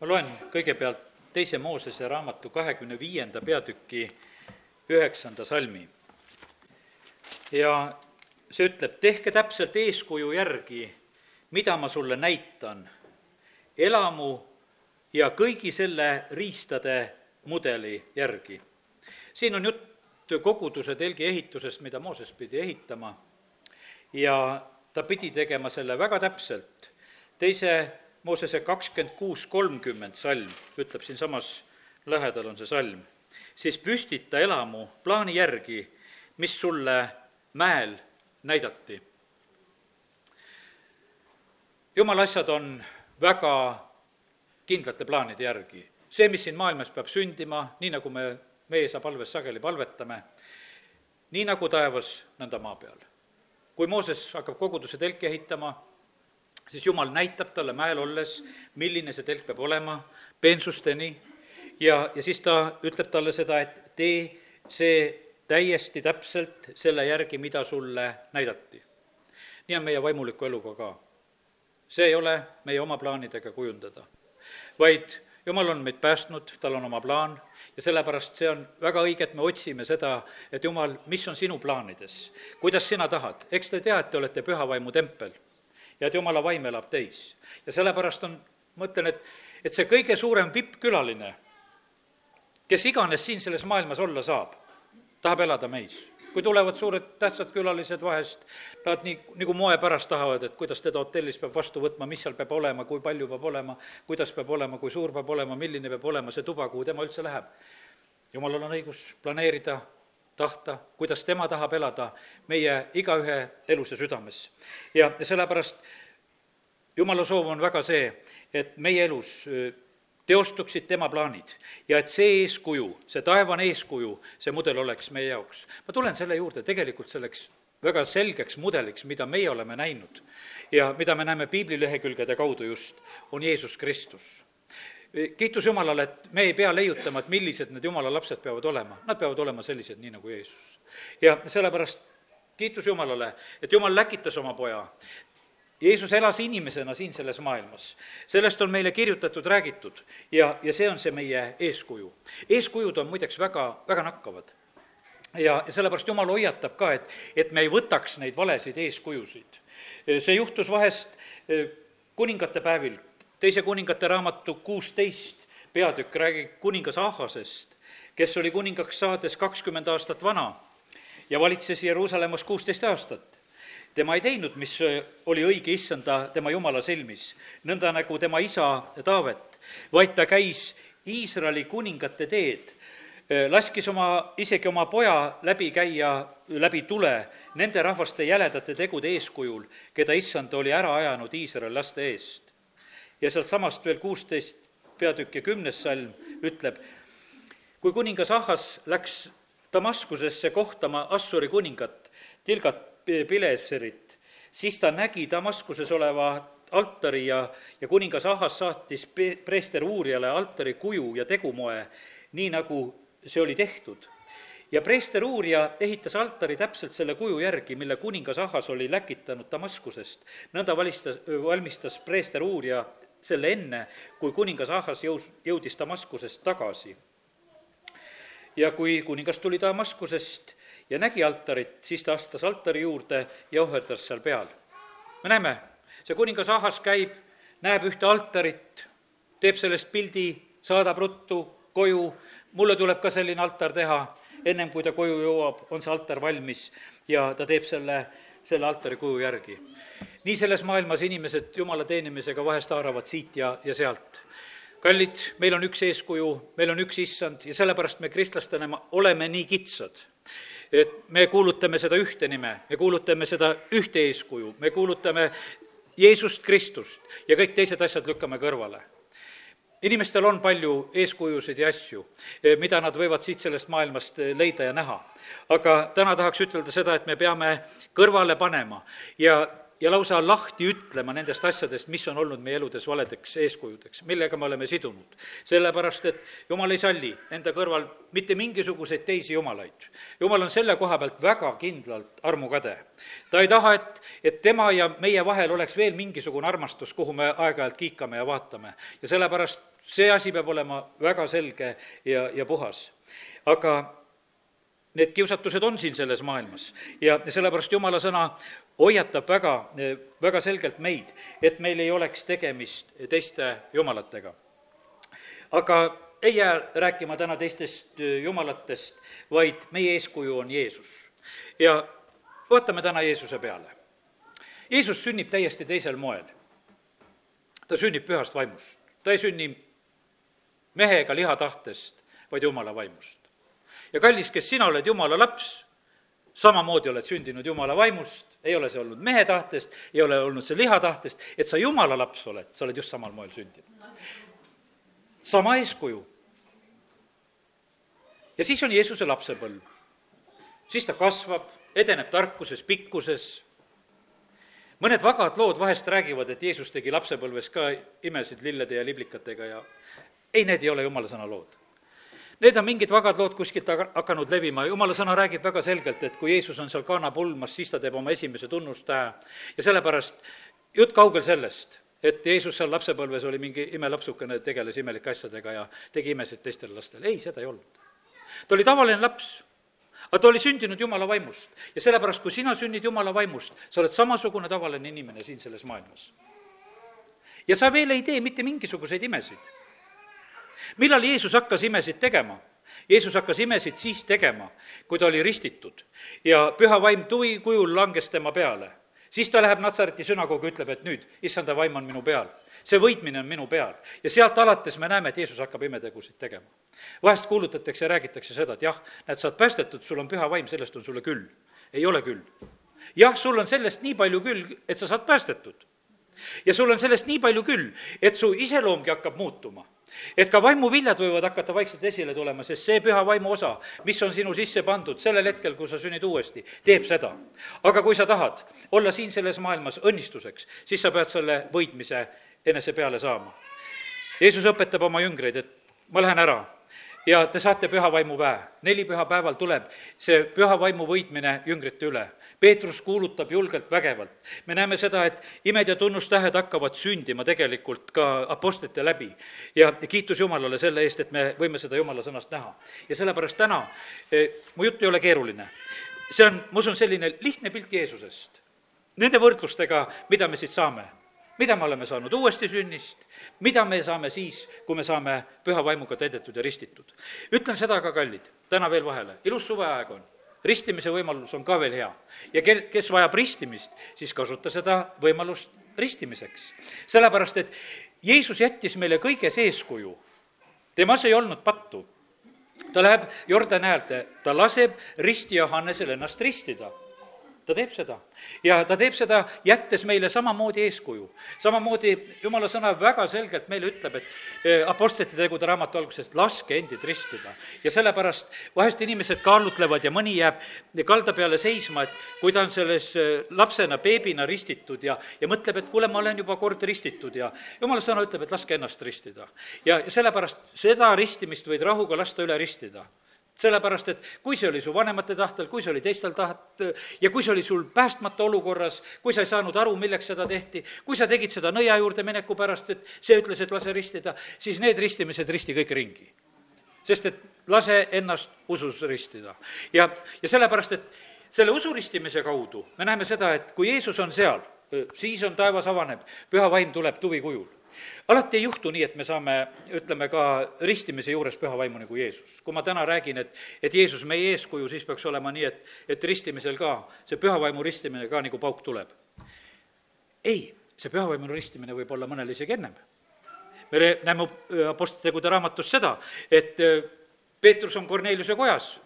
ma loen kõigepealt teise Moosese raamatu kahekümne viienda peatüki üheksanda salmi. ja see ütleb, tehke täpselt eeskuju järgi, mida ma sulle näitan, elamu ja kõigi selle riistade mudeli järgi. siin on jutt koguduse telgi ehitusest, mida Mooses pidi ehitama ja ta pidi tegema selle väga täpselt. teise Moosese kakskümmend kuus kolmkümmend salm ütleb siinsamas lähedal on see salm, siis püstita elamu plaani järgi, mis sulle mäel näidati. jumala asjad on väga kindlate plaanide järgi. see, mis siin maailmas peab sündima, nii nagu me meie sa palves sageli palvetame, nii nagu taevas, nõnda maa peal. kui Mooses hakkab koguduse telki ehitama, siis Jumal näitab talle mäel olles, milline see telk peab olema, peensusteni, ja, ja siis ta ütleb talle seda, et tee see täiesti täpselt selle järgi, mida sulle näidati. nii on meie vaimuliku eluga ka. see ei ole meie oma plaanidega kujundada, vaid jumal on meid päästnud, tal on oma plaan. Ja sellepärast see on väga õige, et me otsime seda, et jumal, mis on sinu plaanides, kuidas sina tahad, eks te tea, et te olete püha vaimu tempel ja et jumala vaim elab teis. ja sellepärast on, ma ütlen, et, et see kõige suurem vippkülaline, kes iganes siin selles maailmas olla saab, tahab elada meis kui tulevad suured tähtsad külalised vahest, nad nii, nagu moe pärast tahavad, et kuidas teda hotellis peab vastu võtma, mis seal peab olema, kui palju peab olema, kuidas peab olema, kui suur peab olema, milline peab olema see tuba, kuhu tema üldse läheb. jumalal on õigus planeerida, tahta, kuidas tema tahab elada meie igaühe elus ja südames. ja, sellepärast jumala soov on väga see, et meie elus teostuksid tema plaanid ja et see eeskuju, see taevane eeskuju, see mudel oleks meie jaoks. ma tulen selle juurde tegelikult selleks väga selgeks mudeliks, mida meie oleme näinud ja mida me näeme piiblilehekülgede kaudu just, on Jeesus Kristus. Kiitus Jumalale, et me ei pea leiutama, et millised need Jumala lapsed peavad olema, nad peavad olema sellised, nii nagu Jeesus. ja sellepärast kiitus Jumalale, et Jumal läkitas oma poja, Jeesus elas inimesena siin selles maailmas. sellest on meile kirjutatud, räägitud ja, ja see on see meie eeskuju. eeskujud on muideks väga, väga nakkavad. ja, ja sellepärast Jumal hoiatab ka, et, et me ei võtaks neid valesid eeskujusid. see juhtus vahest eh, kuningate päevil, teise kuningate raamatu kuusteist peatükk räägib kuningas Ahasest, kes oli kuningaks saades kakskümmend aastat vana ja valitses Jeruusalemmas kuusteist aastat tema ei teinud, mis oli õige issanda, tema jumala silmis, nõnda nagu tema isa Taavet, vaid ta käis Iisraeli kuningate teed, laskis oma, isegi oma poja läbi käia läbi tule nende rahvaste jäledate tegude eeskujul, keda issand oli ära ajanud Iisraeli laste eest. Ja sealtsamast veel kuusteist peatükk ja kümnes salm ütleb, kui kuningas Ahas läks Damaskusesse kohtama Assuri kuningat, Tilgat Pileserit, siis ta nägi Damaskuses oleva altari ja, ja kuningas Ahas saatis preester uurijale altari kuju ja tegumoe, nii nagu see oli tehtud. ja preester uurija ehitas altari täpselt selle kuju järgi, mille kuningas Ahas oli läkitanud Damaskusest. nõnda valistas, valmistas preester uurija selle enne, kui kuningas Ahas jõus, jõudis Damaskusest tagasi. ja kui kuningas tuli Damaskusest, ja nägi altarit, siis ta astus altari juurde ja ohverdas seal peal. me näeme, see kuningas Ahas käib, näeb ühte altarit, teeb sellest pildi, saadab ruttu koju, mulle tuleb ka selline altar teha, ennem kui ta koju jõuab, on see altar valmis ja ta teeb selle, selle altari kuju järgi. nii selles maailmas inimesed jumala teenimisega vahest haaravad siit ja, ja sealt kallid, meil on üks eeskuju, meil on üks issand ja sellepärast me kristlastena oleme nii kitsad et me kuulutame seda ühte nime, me kuulutame seda ühte eeskuju, me kuulutame Jeesust Kristust ja kõik teised asjad lükkame kõrvale inimestel on palju eeskujusid ja asju, eh, mida nad võivad siit sellest maailmast eh, leida ja näha. aga täna tahaks ütelda seda, et me peame kõrvale panema ja ja lausa lahti ütlema nendest asjadest, mis on olnud meie eludes valedeks eeskujudeks, millega me oleme sidunud. sellepärast, et jumal ei salli enda kõrval mitte mingisuguseid teisi jumalaid. jumal on selle koha pealt väga kindlalt armukade. ta ei taha, et, et tema ja meie vahel oleks veel mingisugune armastus, kuhu me aeg-ajalt kiikame ja vaatame. ja sellepärast see asi peab olema väga selge ja, ja puhas. aga need kiusatused on siin selles maailmas ja sellepärast jumala sõna hoiatab väga, väga selgelt meid, et meil ei oleks tegemist teiste jumalatega. aga ei jää rääkima täna teistest jumalatest, vaid meie eeskuju on Jeesus. ja vaatame täna Jeesuse peale. Jeesus sünnib täiesti teisel moel. ta sünnib pühast vaimust, ta ei sünni mehe ega liha tahtest, vaid Jumala vaimust. Ja kallis, kes sina oled Jumala laps, samamoodi oled sündinud Jumala vaimust, ei ole see olnud mehe tahtest, ei ole olnud see liha tahtest, et sa Jumala laps oled, sa oled just samal moel sündinud. sama eeskuju. ja siis on Jeesuse lapsepõlv. siis ta kasvab, edeneb tarkuses, pikkuses, mõned vagad lood vahest räägivad, et Jeesus tegi lapsepõlves ka imesid lillede ja liblikatega ja ei, need ei ole jumala sõna lood Need on mingid vagad lood kuskilt hakanud levima, jumala sõna räägib väga selgelt, et kui Jeesus on seal Kana pulmas, siis ta teeb oma esimese tunnustähe ja sellepärast jutt kaugel sellest, et Jeesus seal lapsepõlves oli mingi imelapsukene, tegeles imelike asjadega ja tegi imesid teistele lastele, ei, seda ei olnud. ta oli tavaline laps, aga ta oli sündinud Jumala vaimust. Ja sellepärast, kui sina sünnid Jumala vaimust, sa oled samasugune tavaline inimene siin selles maailmas. ja sa veel ei tee mitte mingisuguseid imesid millal Jeesus hakkas imesid tegema? Jeesus hakkas imesid siis tegema, kui ta oli ristitud ja püha vaim tuvi kujul langes tema peale. siis ta läheb Natsareti sünagoogi, ütleb, et nüüd, issanda vaim on minu peal. see võitmine on minu peal. ja sealt alates me näeme, et Jeesus hakkab imetegusid tegema. vahest kuulutatakse ja räägitakse seda, et jah, näed, sa oled päästetud, sul on püha vaim, sellest on sulle küll. ei ole küll. jah, sul on sellest nii palju küll, et sa saad päästetud. ja sul on sellest nii palju küll, et su iseloomgi hakkab muutuma et ka vaimuviljad võivad hakata vaikselt esile tulema, sest see püha vaimu osa, mis on sinu sisse pandud sellel hetkel, kui sa sünnid uuesti, teeb seda. aga kui sa tahad olla siin selles maailmas õnnistuseks, siis sa pead selle võitmise enese peale saama. Jeesus õpetab oma jüngreid, et ma lähen ära ja te saate püha vaimu väe. neli pühapäeval tuleb see püha vaimu võitmine jüngrite üle. Peetrus kuulutab julgelt, vägevalt. me näeme seda, et imed ja tunnustähed hakkavad sündima tegelikult ka apostlite läbi. ja kiitus Jumalale selle eest, et me võime seda Jumala sõnast näha. ja sellepärast täna, eh, mu jutt ei ole keeruline. see on, ma usun, selline lihtne pilt Jeesusest. Nende võrdlustega, mida me siit saame mida me oleme saanud uuesti sünnist, mida me saame siis, kui me saame püha vaimuga täidetud ja ristitud. ütlen seda ka, kallid, täna veel vahele, ilus suveaeg on ristimise võimalus on ka veel hea. ja kel, kes vajab ristimist, siis kasuta seda võimalust ristimiseks. sellepärast, et Jeesus jättis meile kõiges eeskuju. temas ei olnud pattu. ta läheb Jordani äärde, ta laseb risti Johannesel ennast ristida ta teeb seda. ja ta teeb seda, jättes meile samamoodi eeskuju. samamoodi jumala sõna väga selgelt meile ütleb, et eh, Apostlite tegude raamatu algusest, laske endid ristida. ja sellepärast vahest inimesed kaalutlevad ja mõni jääb kalda peale seisma, et kui ta on selles eh, lapsena, beebina ristitud ja, ja mõtleb, et kuule, ma olen juba kord ristitud ja jumala sõna ütleb, et laske ennast ristida. ja sellepärast seda ristimist võid rahuga lasta üle ristida sellepärast, et kui see oli su vanemate tahtel, kui see oli teistel taht- ja kui see oli sul päästmata olukorras, kui sa ei saanud aru, milleks seda tehti, kui sa tegid seda nõia juurde mineku pärast, et see ütles, et lase ristida, siis need ristimised risti kõik ringi. sest et lase ennast usus ristida. ja, ja sellepärast, et selle usuristimise kaudu me näeme seda, et kui Jeesus on seal, siis on taevas avaneb, püha vaim tuleb tuvi kujul alati ei juhtu nii, et me saame, ütleme ka ristimise juures püha vaimu nagu Jeesus. kui ma täna räägin, et, et Jeesus meie eeskuju, siis peaks olema nii, et, et ristimisel ka, see püha vaimu ristimine ka nagu pauk tuleb. ei, see püha vaimu ristimine võib olla mõnel isegi ennem. me näeme Apostlite raamatus seda, et Peetrus on Korneliuse kojas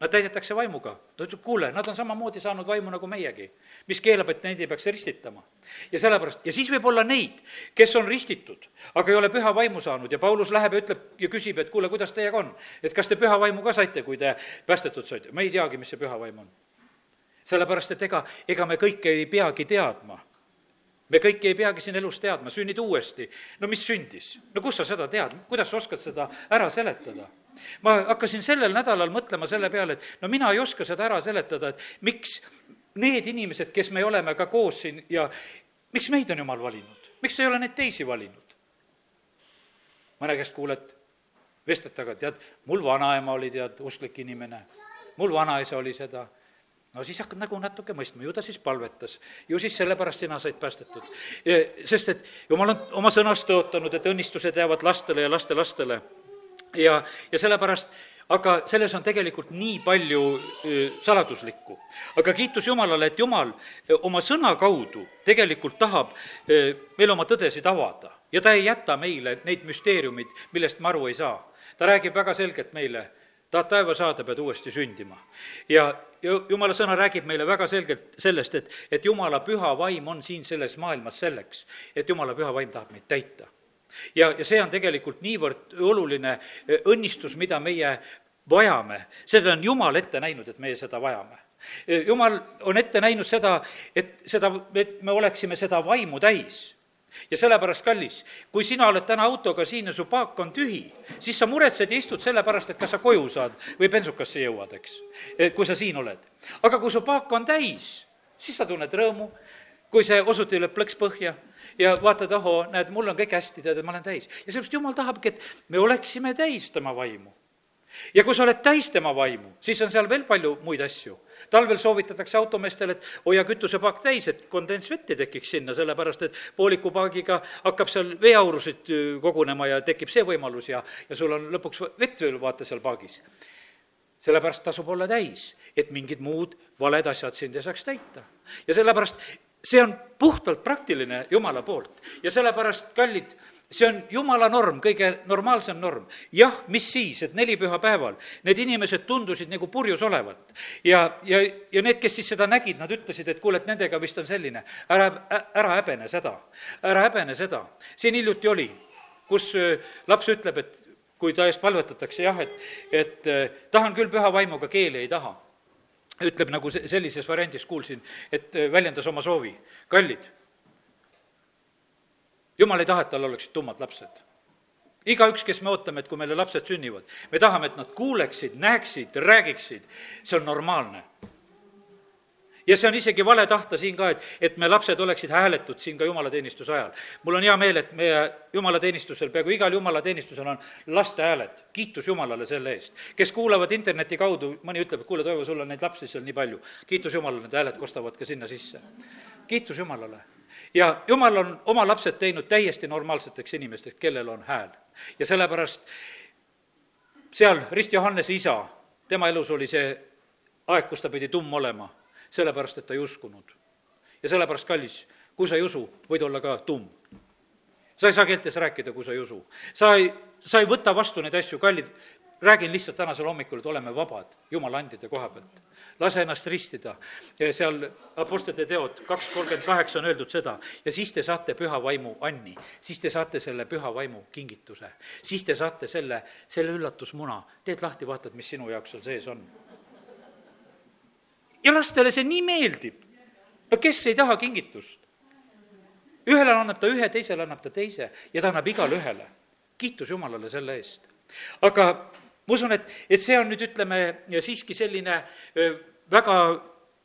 Nad täidetakse vaimuga. ta ütleb, kuule, nad on samamoodi saanud vaimu nagu meiegi, mis keelab, et neid ei peaks ristitama. ja sellepärast, ja siis võib olla neid, kes on ristitud, aga ei ole püha vaimu saanud ja Paulus läheb ja ütleb ja küsib, et kuule, kuidas teiega on? et kas te püha vaimu ka saite, kui te päästetud saite? ma ei teagi, mis see püha vaim on. sellepärast, et ega, ega me kõike ei peagi teadma me kõike ei peagi siin elus teadma, sünnid uuesti. no mis sündis? no kust sa seda tead, kuidas sa oskad seda ära seletada? Ma hakkasin sellel nädalal mõtlema selle peale, et no mina ei oska seda ära seletada, et miks need inimesed, kes me oleme ka koos siin ja miks meid on jumal valinud, miks ei ole neid teisi valinud? mõne käest kuuled, vestled taga, tead, mul vanaema oli, tead, usklik inimene, mul vanaisa oli seda no siis hakkad nagu natuke mõistma, ju ta siis palvetas, ju siis sellepärast sina said päästetud. sest et jumal on oma sõnast tõotanud, et õnnistused jäävad lastele ja lastelastele. Ja, ja sellepärast aga selles on tegelikult nii palju saladuslikku. aga kiitus Jumalale, et Jumal oma sõna kaudu tegelikult tahab meil oma tõdesid avada ja ta ei jäta meile neid müsteeriumid, millest me aru ei saa. ta räägib väga selgelt meile, tahad taeva saada, pead uuesti sündima. ja, jumala sõna räägib meile väga selgelt sellest, et, et jumala püha vaim on siin selles maailmas selleks, et jumala püha vaim tahab meid täita ja, ja see on tegelikult niivõrd oluline eh, õnnistus, mida meie vajame, seda on Jumal ette näinud, et meie seda vajame. Eh, jumal on ette näinud seda, et seda, et me oleksime seda vaimu täis ja sellepärast, kallis, kui sina oled täna autoga siin ja su paak on tühi, siis sa muretsed ja istud sellepärast, et kas sa koju saad või bensukasse jõuad, eks, eh, kui sa siin oled. aga kui su paak on täis, siis sa tunned rõõmu, kui see osuti lööb plõks põhja ja vaatad, ohoo, näed, mul on kõik hästi, tead, ma olen täis. ja sellepärast Jumal tahabki, et me oleksime täis tema vaimu. ja kui sa oled täis tema vaimu, siis on seal veel palju muid asju. talvel soovitatakse automeestele, et hoia kütusepaak täis, et kondensvett ei tekiks sinna, sellepärast et pooliku paagiga hakkab seal veeaurusid äh, kogunema ja tekib see võimalus ja, ja sul on lõpuks vett veel vaata seal paagis sellepärast tasub olla täis, et mingid muud valed asjad sind ei saaks täita. ja sellepärast see on puhtalt praktiline Jumala poolt ja sellepärast, kallid, see on Jumala norm, kõige normaalsem norm. jah, mis siis, et nelipühapäeval need inimesed tundusid nagu purjus olevat. ja, ja, ja need, kes siis seda nägid, nad ütlesid, et kuule, et nendega vist on selline, ära, ära häbene seda, ära häbene seda. siin hiljuti oli, kus äh, laps ütleb, et kui ta eest palvetatakse, jah, et, et äh, tahan küll püha vaimuga, keeli ei taha ütleb nagu sellises variandis, kuulsin, et äh, väljendas oma soovi. kallid, jumal ei taha, et tal oleksid tummad lapsed. igaüks, kes me ootame, et kui meile lapsed sünnivad, me tahame, et nad kuuleksid, näeksid, räägiksid, see on normaalne ja see on isegi vale tahta siin ka, et, et me lapsed oleksid hääletud siin ka jumalateenistuse ajal. mul on hea meel, et meie jumalateenistusel, peaaegu igal jumalateenistusel on laste hääled, kiitus Jumalale selle eest. kes kuulavad interneti kaudu, mõni ütleb, et kuule, Toivo, sul on neid lapsi seal nii palju, kiitus Jumalale, need hääled kostavad ka sinna sisse. kiitus Jumalale. ja Jumal on oma lapsed teinud täiesti normaalseteks inimesteks, kellel on hääl. ja sellepärast seal Rist Johannese isa, tema elus oli see aeg, kus ta pidi tumm olema sellepärast, et ta ei uskunud. ja sellepärast, kallis, kui sa ei usu, võid olla ka tumm. sa ei saa keeltes rääkida, kui sa ei usu. sa ei, sa ei võta vastu neid asju, kallid, räägin lihtsalt tänasel hommikul, et oleme vabad Jumala andide koha pealt. lase ennast ristida. seal Apostlite teod kaks kolmkümmend kaheksa on öeldud seda ja siis te saate püha vaimu anni, siis te saate selle püha vaimu kingituse, siis te saate selle, selle üllatusmuna, teed lahti, vaatad, mis sinu jaoks seal sees on ja lastele see nii meeldib. no kes ei taha kingitust? ühele annab ta ühe, teisele annab ta teise ja ta annab igale ühele. kiitus Jumalale selle eest. aga ma usun, et, et see on nüüd, ütleme, siiski selline väga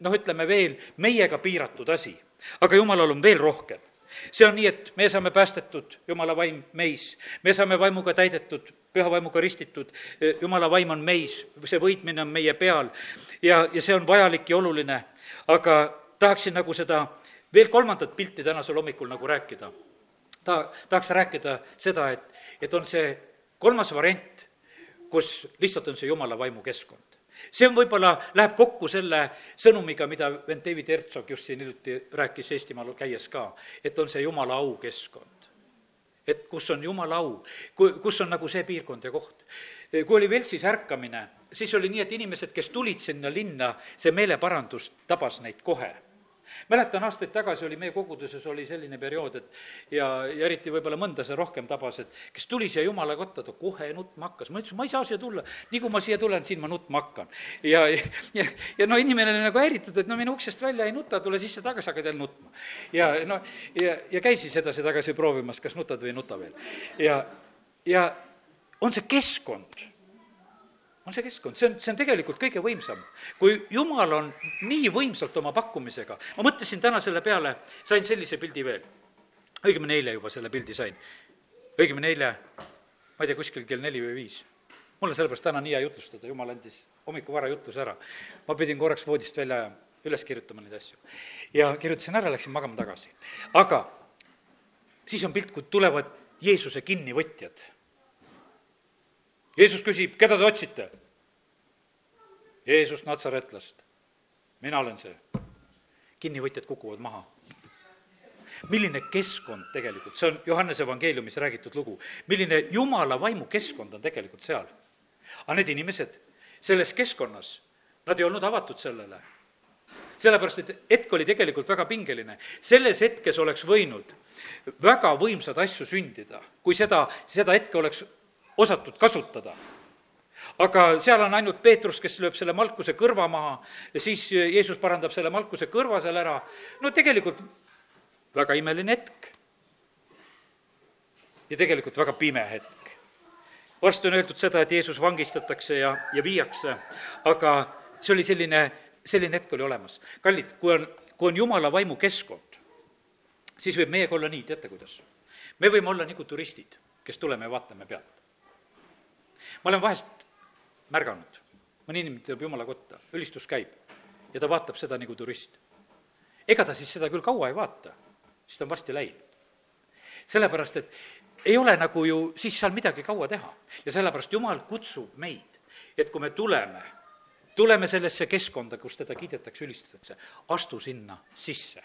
noh, ütleme veel meiega piiratud asi. aga Jumalal on veel rohkem see on nii, et me saame päästetud, Jumala vaim meis, me saame vaimuga täidetud, püha vaimuga ristitud, Jumala vaim on meis, see võitmine on meie peal. Ja, ja see on vajalik ja oluline, aga tahaksin nagu seda veel kolmandat pilti tänasel hommikul nagu rääkida. ta, tahaks rääkida seda, et, et on see kolmas variant, kus lihtsalt on see Jumala vaimu keskkond see on võib-olla, läheb kokku selle sõnumiga, mida vend David Hertsog just siin hiljuti rääkis Eestimaal käies ka, et on see jumala aukeskkond. et kus on jumala au, ku-, kus on nagu see piirkond ja koht. kui oli Veltsis ärkamine, siis oli nii, et inimesed, kes tulid sinna linna, see meeleparandus tabas neid kohe mäletan, aastaid tagasi oli meie koguduses oli selline periood, et ja, ja eriti võib-olla mõnda see rohkem tabas, et kes tuli siia jumala kotta, ta kohe nutma hakkas. ma ütlesin, ma ei saa siia tulla, nii kui ma siia tulen, siin ma nutma hakkan. ja, ja, ja no inimene oli nagu häiritud, et no mine uksest välja ei nuta, tule sisse tagasi, hakkad jälle nutma. ja no, ja, ja käi siis edasi-tagasi proovimas, kas nutad või ei nuta veel. ja, ja on see keskkond on see keskkond, see on, see on tegelikult kõige võimsam. kui Jumal on nii võimsalt oma pakkumisega, ma mõtlesin täna selle peale, sain sellise pildi veel. õigemini eile juba selle pildi sain. õigemini eile, ma ei tea, kuskil kell neli või viis. mul on sellepärast täna nii hea jutlustada, Jumal andis hommikuvara jutluse ära. ma pidin korraks voodist välja ajama, üles kirjutama neid asju. ja kirjutasin ära, läksin magama tagasi. aga siis on pilt, kui tulevad Jeesuse kinnivõtjad Jeesus küsib, keda te otsite? Jeesus Natsaretlast. mina olen see. kinnivõtjad kukuvad maha. milline keskkond tegelikult, see on Johannese evangeeliumis räägitud lugu, milline jumala vaimu keskkond on tegelikult seal. aga need inimesed selles keskkonnas, nad ei olnud avatud sellele. sellepärast, et hetk oli tegelikult väga pingeline. selles hetkes oleks võinud väga võimsad asju sündida, kui seda, seda hetke oleks osatud kasutada. aga seal on ainult Peetrus, kes lööb selle malkuse kõrva maha ja siis Jeesus parandab selle malkuse kõrva seal ära. no tegelikult väga imeline hetk. ja tegelikult väga pime hetk. varsti on öeldud seda, et Jeesus vangistatakse ja, ja viiakse, aga see oli selline, selline hetk oli olemas. kallid, kui on, kui on jumala vaimu keskkond, siis võib meiega olla nii, teate kuidas? me võime olla nagu turistid, kes tuleme ja vaatame pealt ma olen vahest märganud, mõni inimene tuleb jumala kotta, ülistus käib ja ta vaatab seda nagu turist. ega ta siis seda küll kaua ei vaata, siis ta on varsti läinud. sellepärast, et ei ole nagu ju siis seal midagi kaua teha ja sellepärast Jumal kutsub meid, et kui me tuleme, tuleme sellesse keskkonda, kus teda kiidetakse, ülistatakse, astu sinna sisse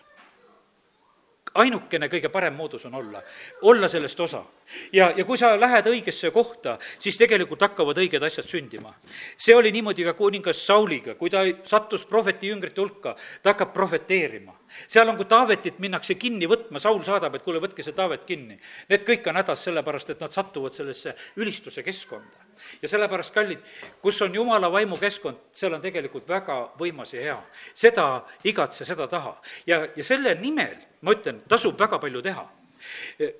ainukene kõige parem moodus on olla, olla sellest osa. Ja, ja kui sa lähed õigesse kohta, siis tegelikult hakkavad õiged asjad sündima. see oli niimoodi ka kuningas Sauliga, kui ta sattus prohveti jüngrite hulka, ta hakkab prohveteerima. seal on, kui Taavetit minnakse kinni võtma, Saul saadab, et kuule, võtke see Taavet kinni. Need kõik on hädas sellepärast, et nad satuvad sellesse ülistuse keskkonda. ja sellepärast, kallid, kus on jumala vaimu keskkond, seal on tegelikult väga võimas ja hea. seda igatse, seda taha. ja, ja selle nimel ma ütlen, tasub väga palju teha.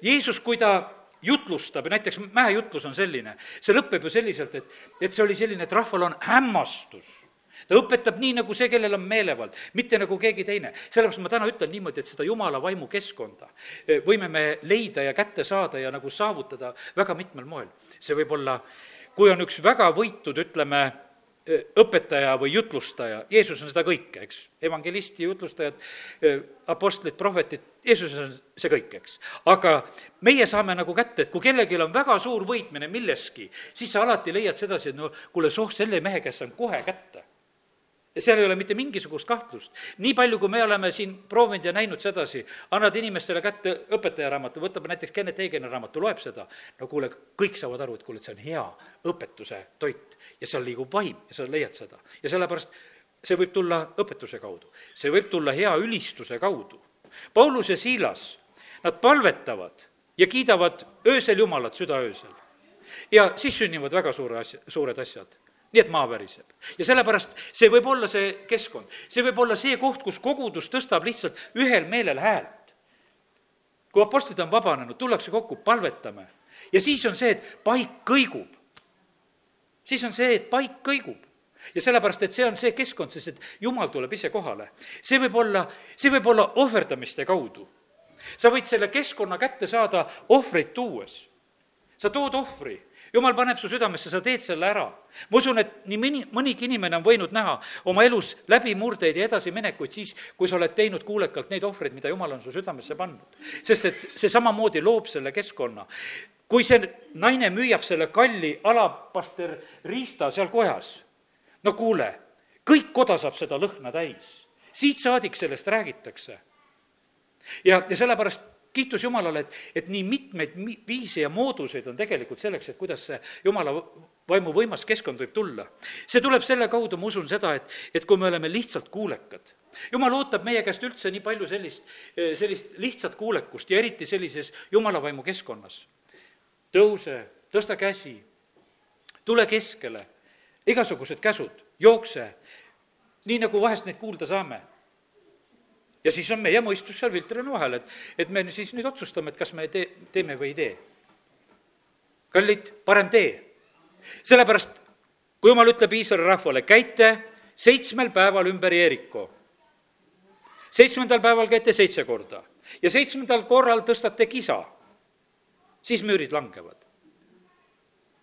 Jeesus, kui ta jutlustab näiteks mäejutlus on selline, see lõpeb ju selliselt, et, et see oli selline, et rahval on hämmastus ta õpetab nii, nagu see, kellel on meelevald, mitte nagu keegi teine. sellepärast ma täna ütlen niimoodi, et seda jumala vaimu keskkonda võime me leida ja kätte saada ja nagu saavutada väga mitmel moel. see võib olla, kui on üks väga võitud, ütleme, õpetaja või jutlustaja, Jeesus on seda kõike, eks, evangelisti, jutlustajad, apostlid, prohvetid, Jeesus on see kõik, eks. aga meie saame nagu kätte, et kui kellelgi on väga suur võitmine milleski, siis sa alati leiad sedasi, et no kuule, soh, selle mehe käest saan kohe kätte seal ei ole mitte mingisugust kahtlust. nii palju, kui me oleme siin proovinud ja näinud sedasi, annad inimestele kätte õpetaja raamatu, võtab näiteks Kennet Eigeni raamatu, loeb seda, no kuule, kõik saavad aru, et kuule, et see on hea õpetuse toit ja seal liigub vaim ja sa leiad seda. ja sellepärast see võib tulla õpetuse kaudu, see võib tulla hea ülistuse kaudu. Paulus ja Siilas, nad palvetavad ja kiidavad öösel Jumalat südaöösel. ja siis sünnivad väga suure asja, suured asjad nii et maa väriseb. ja sellepärast see võib olla see keskkond, see võib olla see koht, kus kogudus tõstab lihtsalt ühel meelel häält. kui apostlid on vabanenud, tullakse kokku, palvetame ja siis on see, et paik kõigub. siis on see, et paik kõigub ja sellepärast, et see on see keskkond, sest et jumal tuleb ise kohale. see võib olla, see võib olla ohverdamiste kaudu. sa võid selle keskkonna kätte saada ohvreid tuues. sa tood ohvri jumal paneb su südamesse, sa teed selle ära. ma usun, et nii mõni, mõnigi inimene on võinud näha oma elus läbimurdeid ja edasiminekuid siis, kui sa oled teinud kuulekalt neid ohvreid, mida jumal on su südamesse pannud. sest et see samamoodi loob selle keskkonna. kui see naine müüab selle kalli alapaster riista seal kojas, no kuule, kõik koda saab seda lõhna täis. siit saadik sellest räägitakse. ja, ja sellepärast kiitus Jumalale, et, et nii mitmeid viise ja mooduseid on tegelikult selleks, et kuidas see Jumala vaimu võimas keskkond võib tulla. see tuleb selle kaudu, ma usun seda, et, et kui me oleme lihtsalt kuulekad, jumal ootab meie käest üldse nii palju sellist, sellist lihtsat kuulekust ja eriti sellises jumala vaimu keskkonnas. tõuse, tõsta käsi, tule keskele, igasugused käsud, jookse, nii nagu vahest neid kuulda saame ja siis on meie mõistus seal filtrina vahel, et, et me siis nüüd otsustame, et kas me tee, teeme või ei tee. kallid, parem tee. sellepärast, kui jumal ütleb Iisraeli rahvale, käite seitsmel päeval ümber Jeeriko. seitsmendal päeval käite seitse korda ja seitsmendal korral tõstate kisa, siis müürid langevad.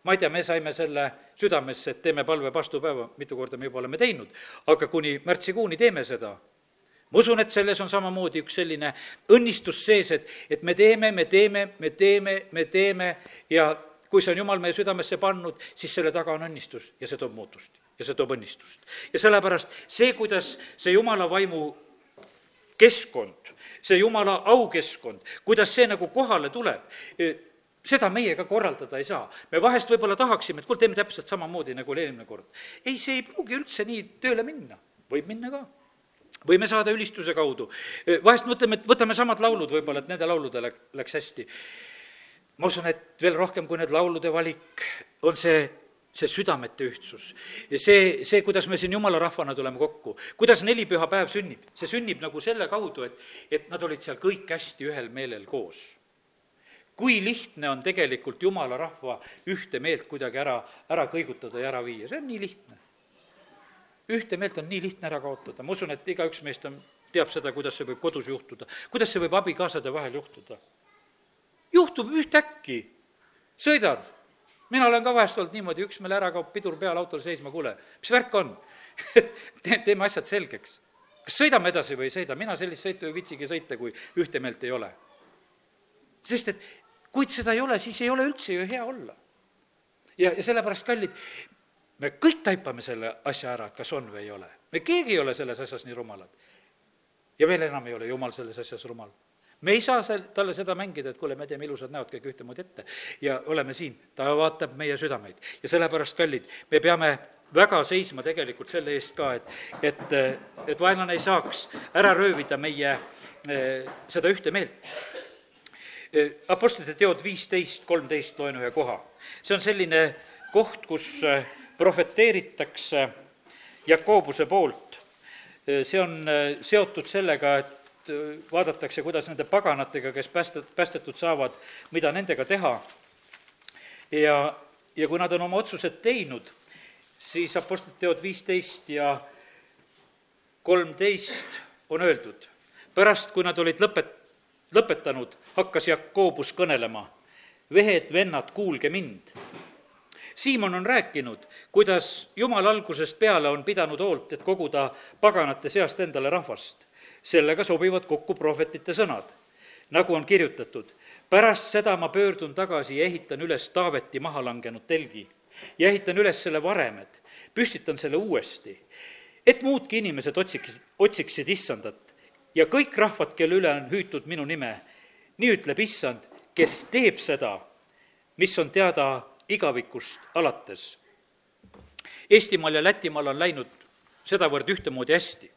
ma ei tea, me saime selle südamesse, et teeme palve vastupäeva, mitu korda me juba oleme teinud, aga kuni märtsikuuni teeme seda ma usun, et selles on samamoodi üks selline õnnistus sees, et, et me teeme, me teeme, me teeme, me teeme ja kui see on Jumal meie südamesse pannud, siis selle taga on õnnistus ja see toob muutust ja see toob õnnistust. ja sellepärast see, kuidas see Jumala vaimu keskkond, see Jumala aukeskkond, kuidas see nagu kohale tuleb, e, seda meie ka korraldada ei saa. me vahest võib-olla tahaksime, et kuule, teeme täpselt samamoodi, nagu oli eelmine kord. ei, see ei pruugi üldse nii tööle minna, võib minna ka võime saada ülistuse kaudu. vahest mõtleme, et võtame samad laulud võib-olla, et nende lauludele läks hästi. ma usun, et veel rohkem kui need laulude valik, on see see südamete ühtsus. see, see, kuidas me siin jumala rahvana tuleme kokku, kuidas nelipühapäev sünnib, see sünnib nagu selle kaudu, et, et nad olid seal kõik hästi ühel meelel koos. kui lihtne on tegelikult jumala rahva ühte meelt kuidagi ära, ära kõigutada ja ära viia, see on nii lihtne ühte meelt on nii lihtne ära kaotada, ma usun, et igaüks meist on, teab seda, kuidas see võib kodus juhtuda, kuidas see võib abikaasade vahel juhtuda. juhtub ühtäkki, sõidad, mina olen ka vahest olnud niimoodi, üks meil ära kaob pidur peal autol seisma, kuule, mis värk on Te-, teeme asjad selgeks. kas sõidame edasi või ei sõida, mina sellist sõitu ei viitsigi sõita, kui ühte meelt ei ole. sest et kuid seda ei ole, siis ei ole üldse ju hea olla. ja, ja sellepärast, kallid, me kõik taipame selle asja ära, kas on või ei ole. me keegi ei ole selles asjas nii rumalad. ja veel enam ei ole Jumal selles asjas rumal. me ei saa seal, talle seda mängida, et kuule, me teeme ilusad näod kõik ühtemoodi ette ja oleme siin, ta vaatab meie südameid. ja sellepärast, kallid, me peame väga seisma tegelikult selle eest ka, et, et, et vaenlane ei saaks ära röövida meie eh, seda ühte meelt. Eh, Apostlite teod viisteist, kolmteist loen ühe koha. see on selline koht, kus eh, prohveteeritakse Jakobuse poolt. see on äh, seotud sellega, et äh, vaadatakse, kuidas nende paganatega, kes päästet-, päästetud saavad, mida nendega teha. ja, ja kui nad on oma otsused teinud, siis Apostlite teod viisteist ja kolmteist on öeldud. pärast, kui nad olid lõpet-, lõpetanud, hakkas Jakobus kõnelema. vehed, vennad, kuulge mind Siimon on rääkinud, kuidas Jumal algusest peale on pidanud hoolt, et koguda paganate seast endale rahvast. sellega sobivad kokku prohvetite sõnad, nagu on kirjutatud. pärast seda ma pöördun tagasi ja ehitan üles Taaveti maha langenud telgi. Ja ehitan üles selle varemed, püstitan selle uuesti, et muudki inimesed otsiks, otsiksid issandat. Ja kõik rahvad, kelle üle on hüütud minu nime, nii ütleb issand, kes teeb seda, mis on teada igavikust alates. Eestimaal ja Lätimaal on läinud sedavõrd ühtemoodi hästi,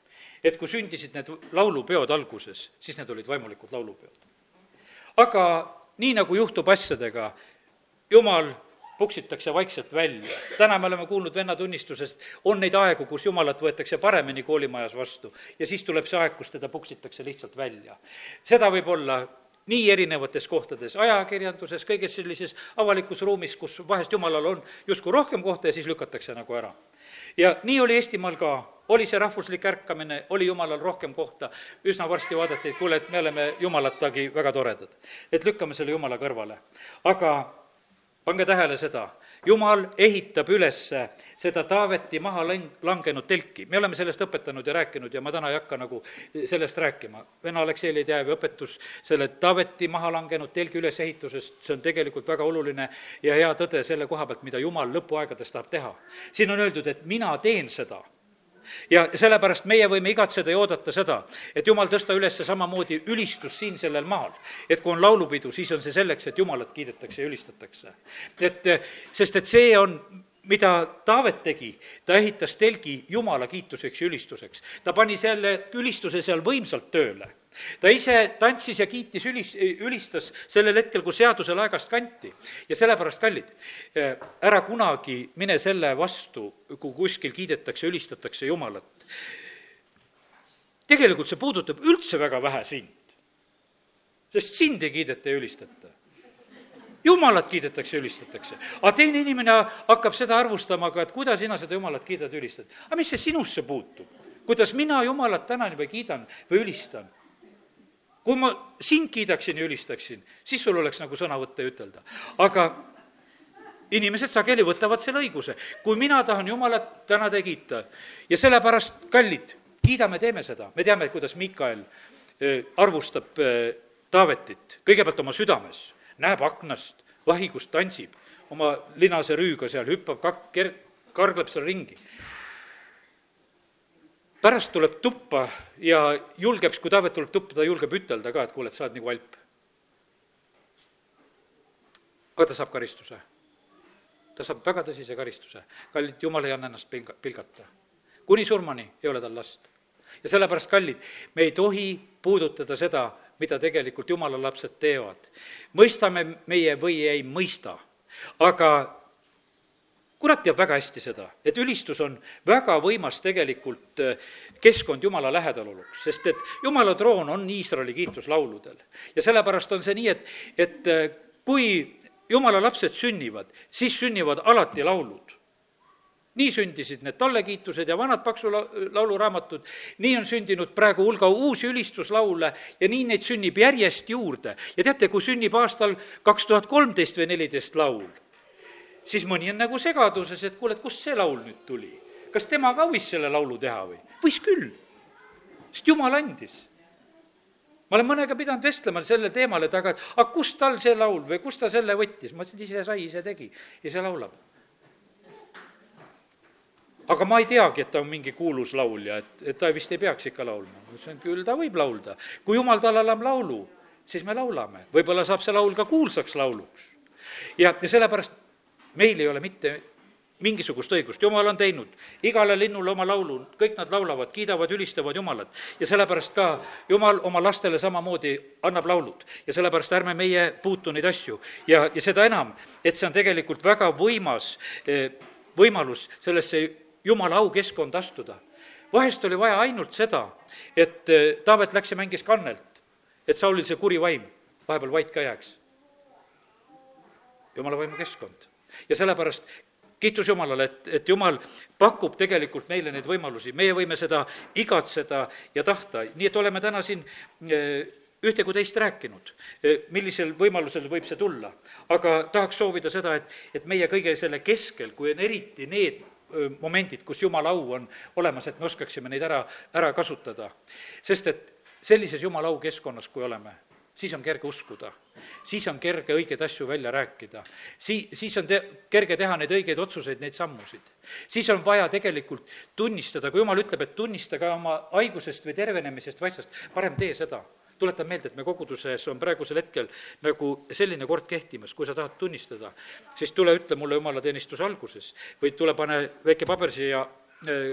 et kui sündisid need laulupeod alguses, siis need olid vaimulikud laulupeod. aga nii, nagu juhtub asjadega, jumal puksitakse vaikselt välja. täna me oleme kuulnud vennatunnistusest, on neid aegu, kus jumalat võetakse paremini koolimajas vastu ja siis tuleb see aeg, kus teda puksitakse lihtsalt välja. seda võib olla nii erinevates kohtades, ajakirjanduses, kõiges sellises avalikus ruumis, kus vahest jumalal on justkui rohkem kohta ja siis lükatakse nagu ära. ja nii oli Eestimaal ka, oli see rahvuslik ärkamine, oli jumalal rohkem kohta, üsna varsti vaadati, et kuule, et me oleme jumalatagi väga toredad. et lükkame selle jumala kõrvale. aga pange tähele seda, jumal ehitab üles seda Taaveti maha lang-, langenud telki. me oleme sellest õpetanud ja rääkinud ja ma täna ei hakka nagu sellest rääkima. vene Aleksei Leedjäevi õpetus selle Taaveti maha langenud telgi ülesehitusest, see on tegelikult väga oluline ja hea tõde selle koha pealt, mida Jumal lõpuaegades tahab teha. siin on öeldud, et mina teen seda ja sellepärast meie võime igatseda ja oodata seda, et jumal tõsta üles samamoodi ülistus siin sellel maal. et kui on laulupidu, siis on see selleks, et jumalat kiidetakse ja ülistatakse. et sest, et see on mida Taavet tegi, ta ehitas telgi Jumala kiituseks ja ülistuseks. ta pani selle ülistuse seal võimsalt tööle. Ta ise tantsis ja kiitis ülis, ülistas sellel hetkel, kui seaduse laegast kanti. ja sellepärast, kallid, ära kunagi mine selle vastu, kui kuskil kiidetakse, ülistatakse Jumalat. tegelikult see puudutab üldse väga vähe sind. sest sind ei kiideta ja ülistata jumalat kiidetakse, ülistatakse. aga teine inimene hakkab seda arvustama ka, et kuidas sina seda jumalat kiidad, ülistad. aga mis see sinusse puutub? kuidas mina jumalat tänan või kiidan või ülistan? Kui ma sind kiidaksin ja ülistaksin, siis sul oleks nagu sõna võtta ja ütelda. aga inimesed sageli võtavad selle õiguse. kui mina tahan Jumalat tänada ja kiita ja sellepärast, kallid, kiidame, teeme seda. me teame, kuidas Mikael arvustab Taavetit kõigepealt oma südames näeb aknast, vahigus tantsib oma linase rüüga seal, hüppab kak-, ker-, kargleb seal ringi. Pärast tuleb tuppa ja julgeb, kui Taavet tuleb tuppa, ta julgeb ütelda ka, et kuule, et sa oled nagu alp. aga ta saab karistuse. ta saab väga tõsise karistuse. kallid, jumal ei anna ennast pilga-, pilgata. kuni surmani ei ole tal last. ja sellepärast, kallid, me ei tohi puudutada seda, mida tegelikult jumala lapsed teevad. mõistame meie või ei mõista, aga kurat teab väga hästi seda, et ülistus on väga võimas tegelikult äh, keskkond Jumala lähedaloluks, sest et Jumala troon on Iisraeli kiituslauludel. ja sellepärast on see nii, et, et äh, kui Jumala lapsed sünnivad, siis sünnivad alati laulud nii sündisid need tallekiitused ja vanad paksu la-, lauluraamatud, nii on sündinud praegu hulga uusi ülistuslaule ja nii neid sünnib järjest juurde. ja teate, kui sünnib aastal kaks tuhat kolmteist või neliteist laul, siis mõni on nagu segaduses, et kuule, et kust see laul nüüd tuli? kas tema ka võis selle laulu teha või? võis küll, sest jumal andis ma olen mõnega pidanud vestlema sellel teemal, et aga, aga kust tal see laul või kust ta selle võttis, ma ütlesin, et ise sai, ise tegi ise laulab aga ma ei teagi, et ta on mingi kuulus laulja, et, et ta vist ei peaks ikka laulma. ma ütlesin, küll ta võib laulda. kui jumal talle annab laulu, siis me laulame. võib-olla saab see laul ka kuulsaks lauluks. ja, ja sellepärast meil ei ole mitte mingisugust õigust, jumal on teinud igale linnule oma laulu, kõik nad laulavad, kiidavad, ülistavad Jumalat. ja sellepärast ka Jumal oma lastele samamoodi annab laulud. ja sellepärast ärme meie puutu neid asju. ja, ja seda enam, et see on tegelikult väga võimas eh, võimalus sellesse jumala aukeskkonda astuda. vahest oli vaja ainult seda, et eh, Taavet läks ja mängis kannelt, et Saulil see kuri vaim vahepeal vait ka jääks. jumala vaimu keskkond. Ja sellepärast kiitus Jumalale, et, et Jumal pakub tegelikult meile neid võimalusi, meie võime seda igatseda ja tahta, nii et oleme täna siin eh, ühte kui teist rääkinud, eh, millisel võimalusel võib see tulla. aga tahaks soovida seda, et, et meie kõige selle keskel, kui on eriti need momendid, kus jumala au on olemas, et me oskaksime neid ära, ära kasutada. sest et sellises jumala au keskkonnas, kui oleme, siis on kerge uskuda. siis on kerge õigeid asju välja rääkida. Sii-, siis on te-, kerge teha neid õigeid otsuseid, neid sammusid. siis on vaja tegelikult tunnistada, kui jumal ütleb, et tunnistage oma haigusest või tervenemisest vaitsast, parem tee seda tuletan meelde, et me koguduses on praegusel hetkel nagu selline kord kehtimas, kui sa tahad tunnistada, siis tule ütle mulle jumalateenistuse alguses või tule pane väike paber siia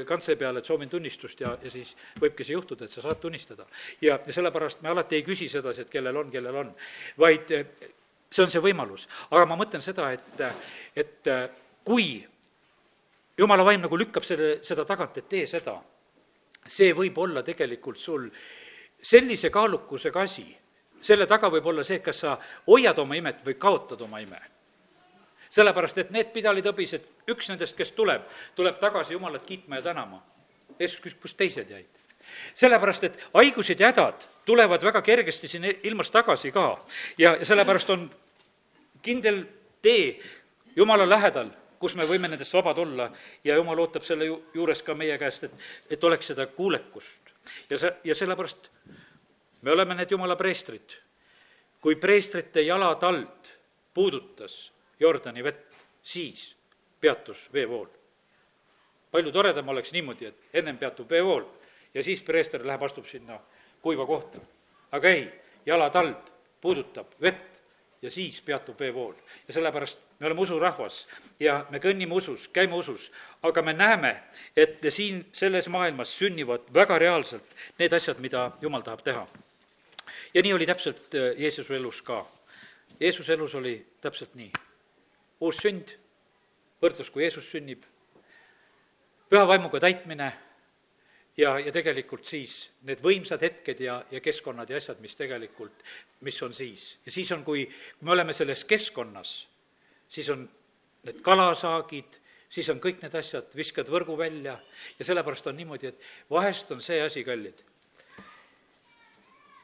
kantse peale, et soovin tunnistust ja, ja siis võibki see juhtuda, et sa saad tunnistada. ja, ja sellepärast me alati ei küsi sedasi, et kellel on, kellel on, vaid äh, see on see võimalus. aga ma mõtlen seda, et, et äh, kui jumala vaim nagu lükkab selle, seda tagant, et tee seda, see võib olla tegelikult sul sellise kaalukusega asi, selle taga võib olla see, et kas sa hoiad oma imet või kaotad oma ime. Sellepärast, et need pidalitõbised, üks nendest, kes tuleb, tuleb tagasi Jumalat kiitma ja tänama. Jeesus küsis, kus teised jäid? sellepärast, et haigused ja hädad tulevad väga kergesti siin ilmas tagasi ka ja, ja sellepärast on kindel tee Jumala lähedal, kus me võime nendest vabad olla ja Jumal ootab selle ju, juures ka meie käest, et, et oleks seda kuulekust ja see, ja sellepärast me oleme need jumala preestrid. kui preestrite jalatald puudutas Jordani vett, siis peatus veevool. palju toredam oleks niimoodi, et ennem peatub veevool ja siis preester läheb, astub sinna kuiva kohta. aga ei, jalatald puudutab vett ja siis peatub veevool. ja sellepärast me oleme usurahvas ja me kõnnime usus, käime usus, aga me näeme, et siin selles maailmas sünnivad väga reaalselt need asjad, mida Jumal tahab teha. ja nii oli täpselt äh, Jeesuse elus ka. Jeesuse elus oli täpselt nii. Uus sünd, võrdlus, kui Jeesus sünnib, püha vaimuga täitmine ja, ja tegelikult siis need võimsad hetked ja, ja keskkonnad ja asjad, mis tegelikult, mis on siis. ja siis on, kui, kui me oleme selles keskkonnas, siis on need kalasaagid, siis on kõik need asjad, viskad võrgu välja ja sellepärast on niimoodi, et vahest on see asi, kallid,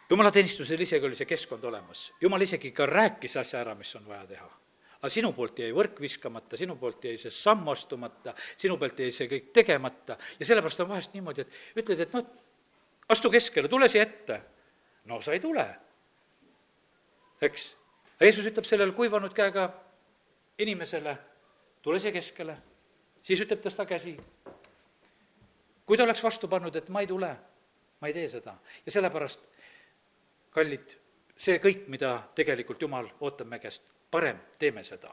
jumalateenistusel isegi oli see keskkond olemas, jumal isegi ka rääkis asja ära, mis on vaja teha aga sinu poolt jäi võrk viskamata, sinu poolt jäi see samm astumata, sinu pealt jäi see kõik tegemata ja sellepärast on vahest niimoodi, et ütled, et noh, astu keskele, tule siia ette. no sa ei tule. eks. Jeesus ütleb sellele kuivanud käega inimesele, tule siia keskele, siis ütleb, tõsta käsi. kui ta oleks vastu pannud, et ma ei tule, ma ei tee seda ja sellepärast, kallid, see kõik, mida tegelikult Jumal ootab me käest parem teeme seda,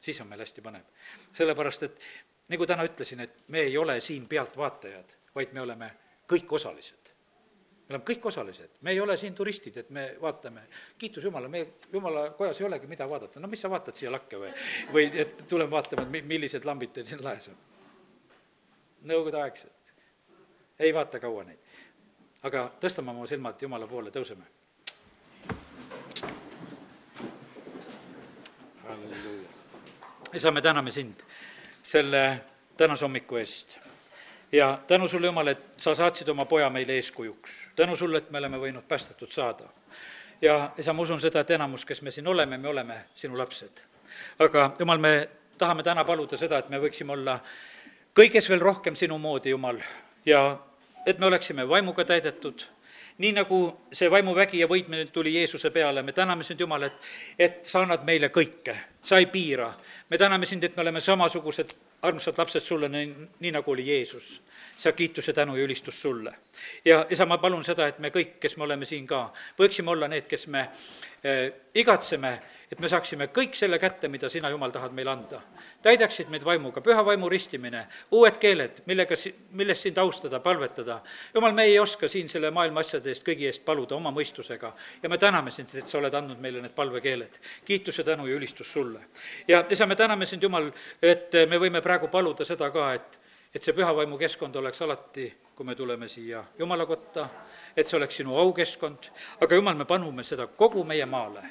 siis on meil hästi põnev. sellepärast, et nagu täna ütlesin, et me ei ole siin pealtvaatajad, vaid me oleme kõik osalised. me oleme kõik osalised, me ei ole siin turistid, et me vaatame, kiitus Jumala, me Jumala kojas ei olegi, mida vaadata, no mis sa vaatad siia lakke või, või et tuleme vaatama, et mi-, millised lambid teil siin laes on. Nõukogudeaegsed. ei vaata kaua neid. aga tõstame oma silmad Jumala poole, tõuseme isa, me täname sind selle tänase hommiku eest. ja tänu sulle, Jumal, et sa saatsid oma poja meile eeskujuks. tänu sulle, et me oleme võinud päästetud saada. ja isa, ma usun seda, et enamus, kes me siin oleme, me oleme sinu lapsed. aga Jumal, me tahame täna paluda seda, et me võiksime olla kõiges veel rohkem sinu moodi, Jumal, ja et me oleksime vaimuga täidetud nii nagu see vaimuvägi ja võitmine tuli Jeesuse peale, me täname sind, Jumal, et, et sa annad meile kõike, sa ei piira. me täname sind, et me oleme samasugused armsad lapsed sulle, nii, nagu oli Jeesus. sa kiitus ja tänu ja ülistus sulle. ja isa, ma palun seda, et me kõik, kes me oleme siin ka, võiksime olla need, kes me äh, igatseme et me saaksime kõik selle kätte, mida sina, Jumal, tahad meile anda. täidaksid meid vaimuga, püha vaimu ristimine, uued keeled, millega si-, milles sind austada, palvetada. Jumal, me ei oska siin selle maailma asjade eest kõigi eest paluda oma mõistusega ja me täname sind, et sa oled andnud meile need palvekeeled. kiitus ja tänu ja ülistus sulle. ja isa, me täname sind, Jumal, et me võime praegu paluda seda ka, et et see püha vaimu keskkond oleks alati, kui me tuleme siia Jumala kotta, et see oleks sinu aukeskkond, aga Jumal, me panume seda kogu meie maale.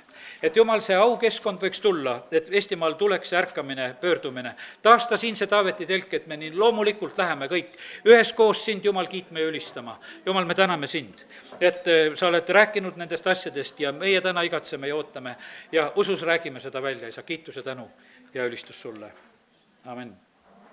et Jumal, see aukeskkond võiks tulla, et Eestimaal tuleks see ärkamine, pöördumine. taasta siin see Taaveti telk, et me nii loomulikult läheme kõik üheskoos sind, Jumal, kiitma ja ülistama. Jumal, me täname sind, et eh, sa oled rääkinud nendest asjadest ja meie täna igatseme ja ootame ja usus räägime seda välja, isa, kiitus ja tänu ja ülistus sulle, amin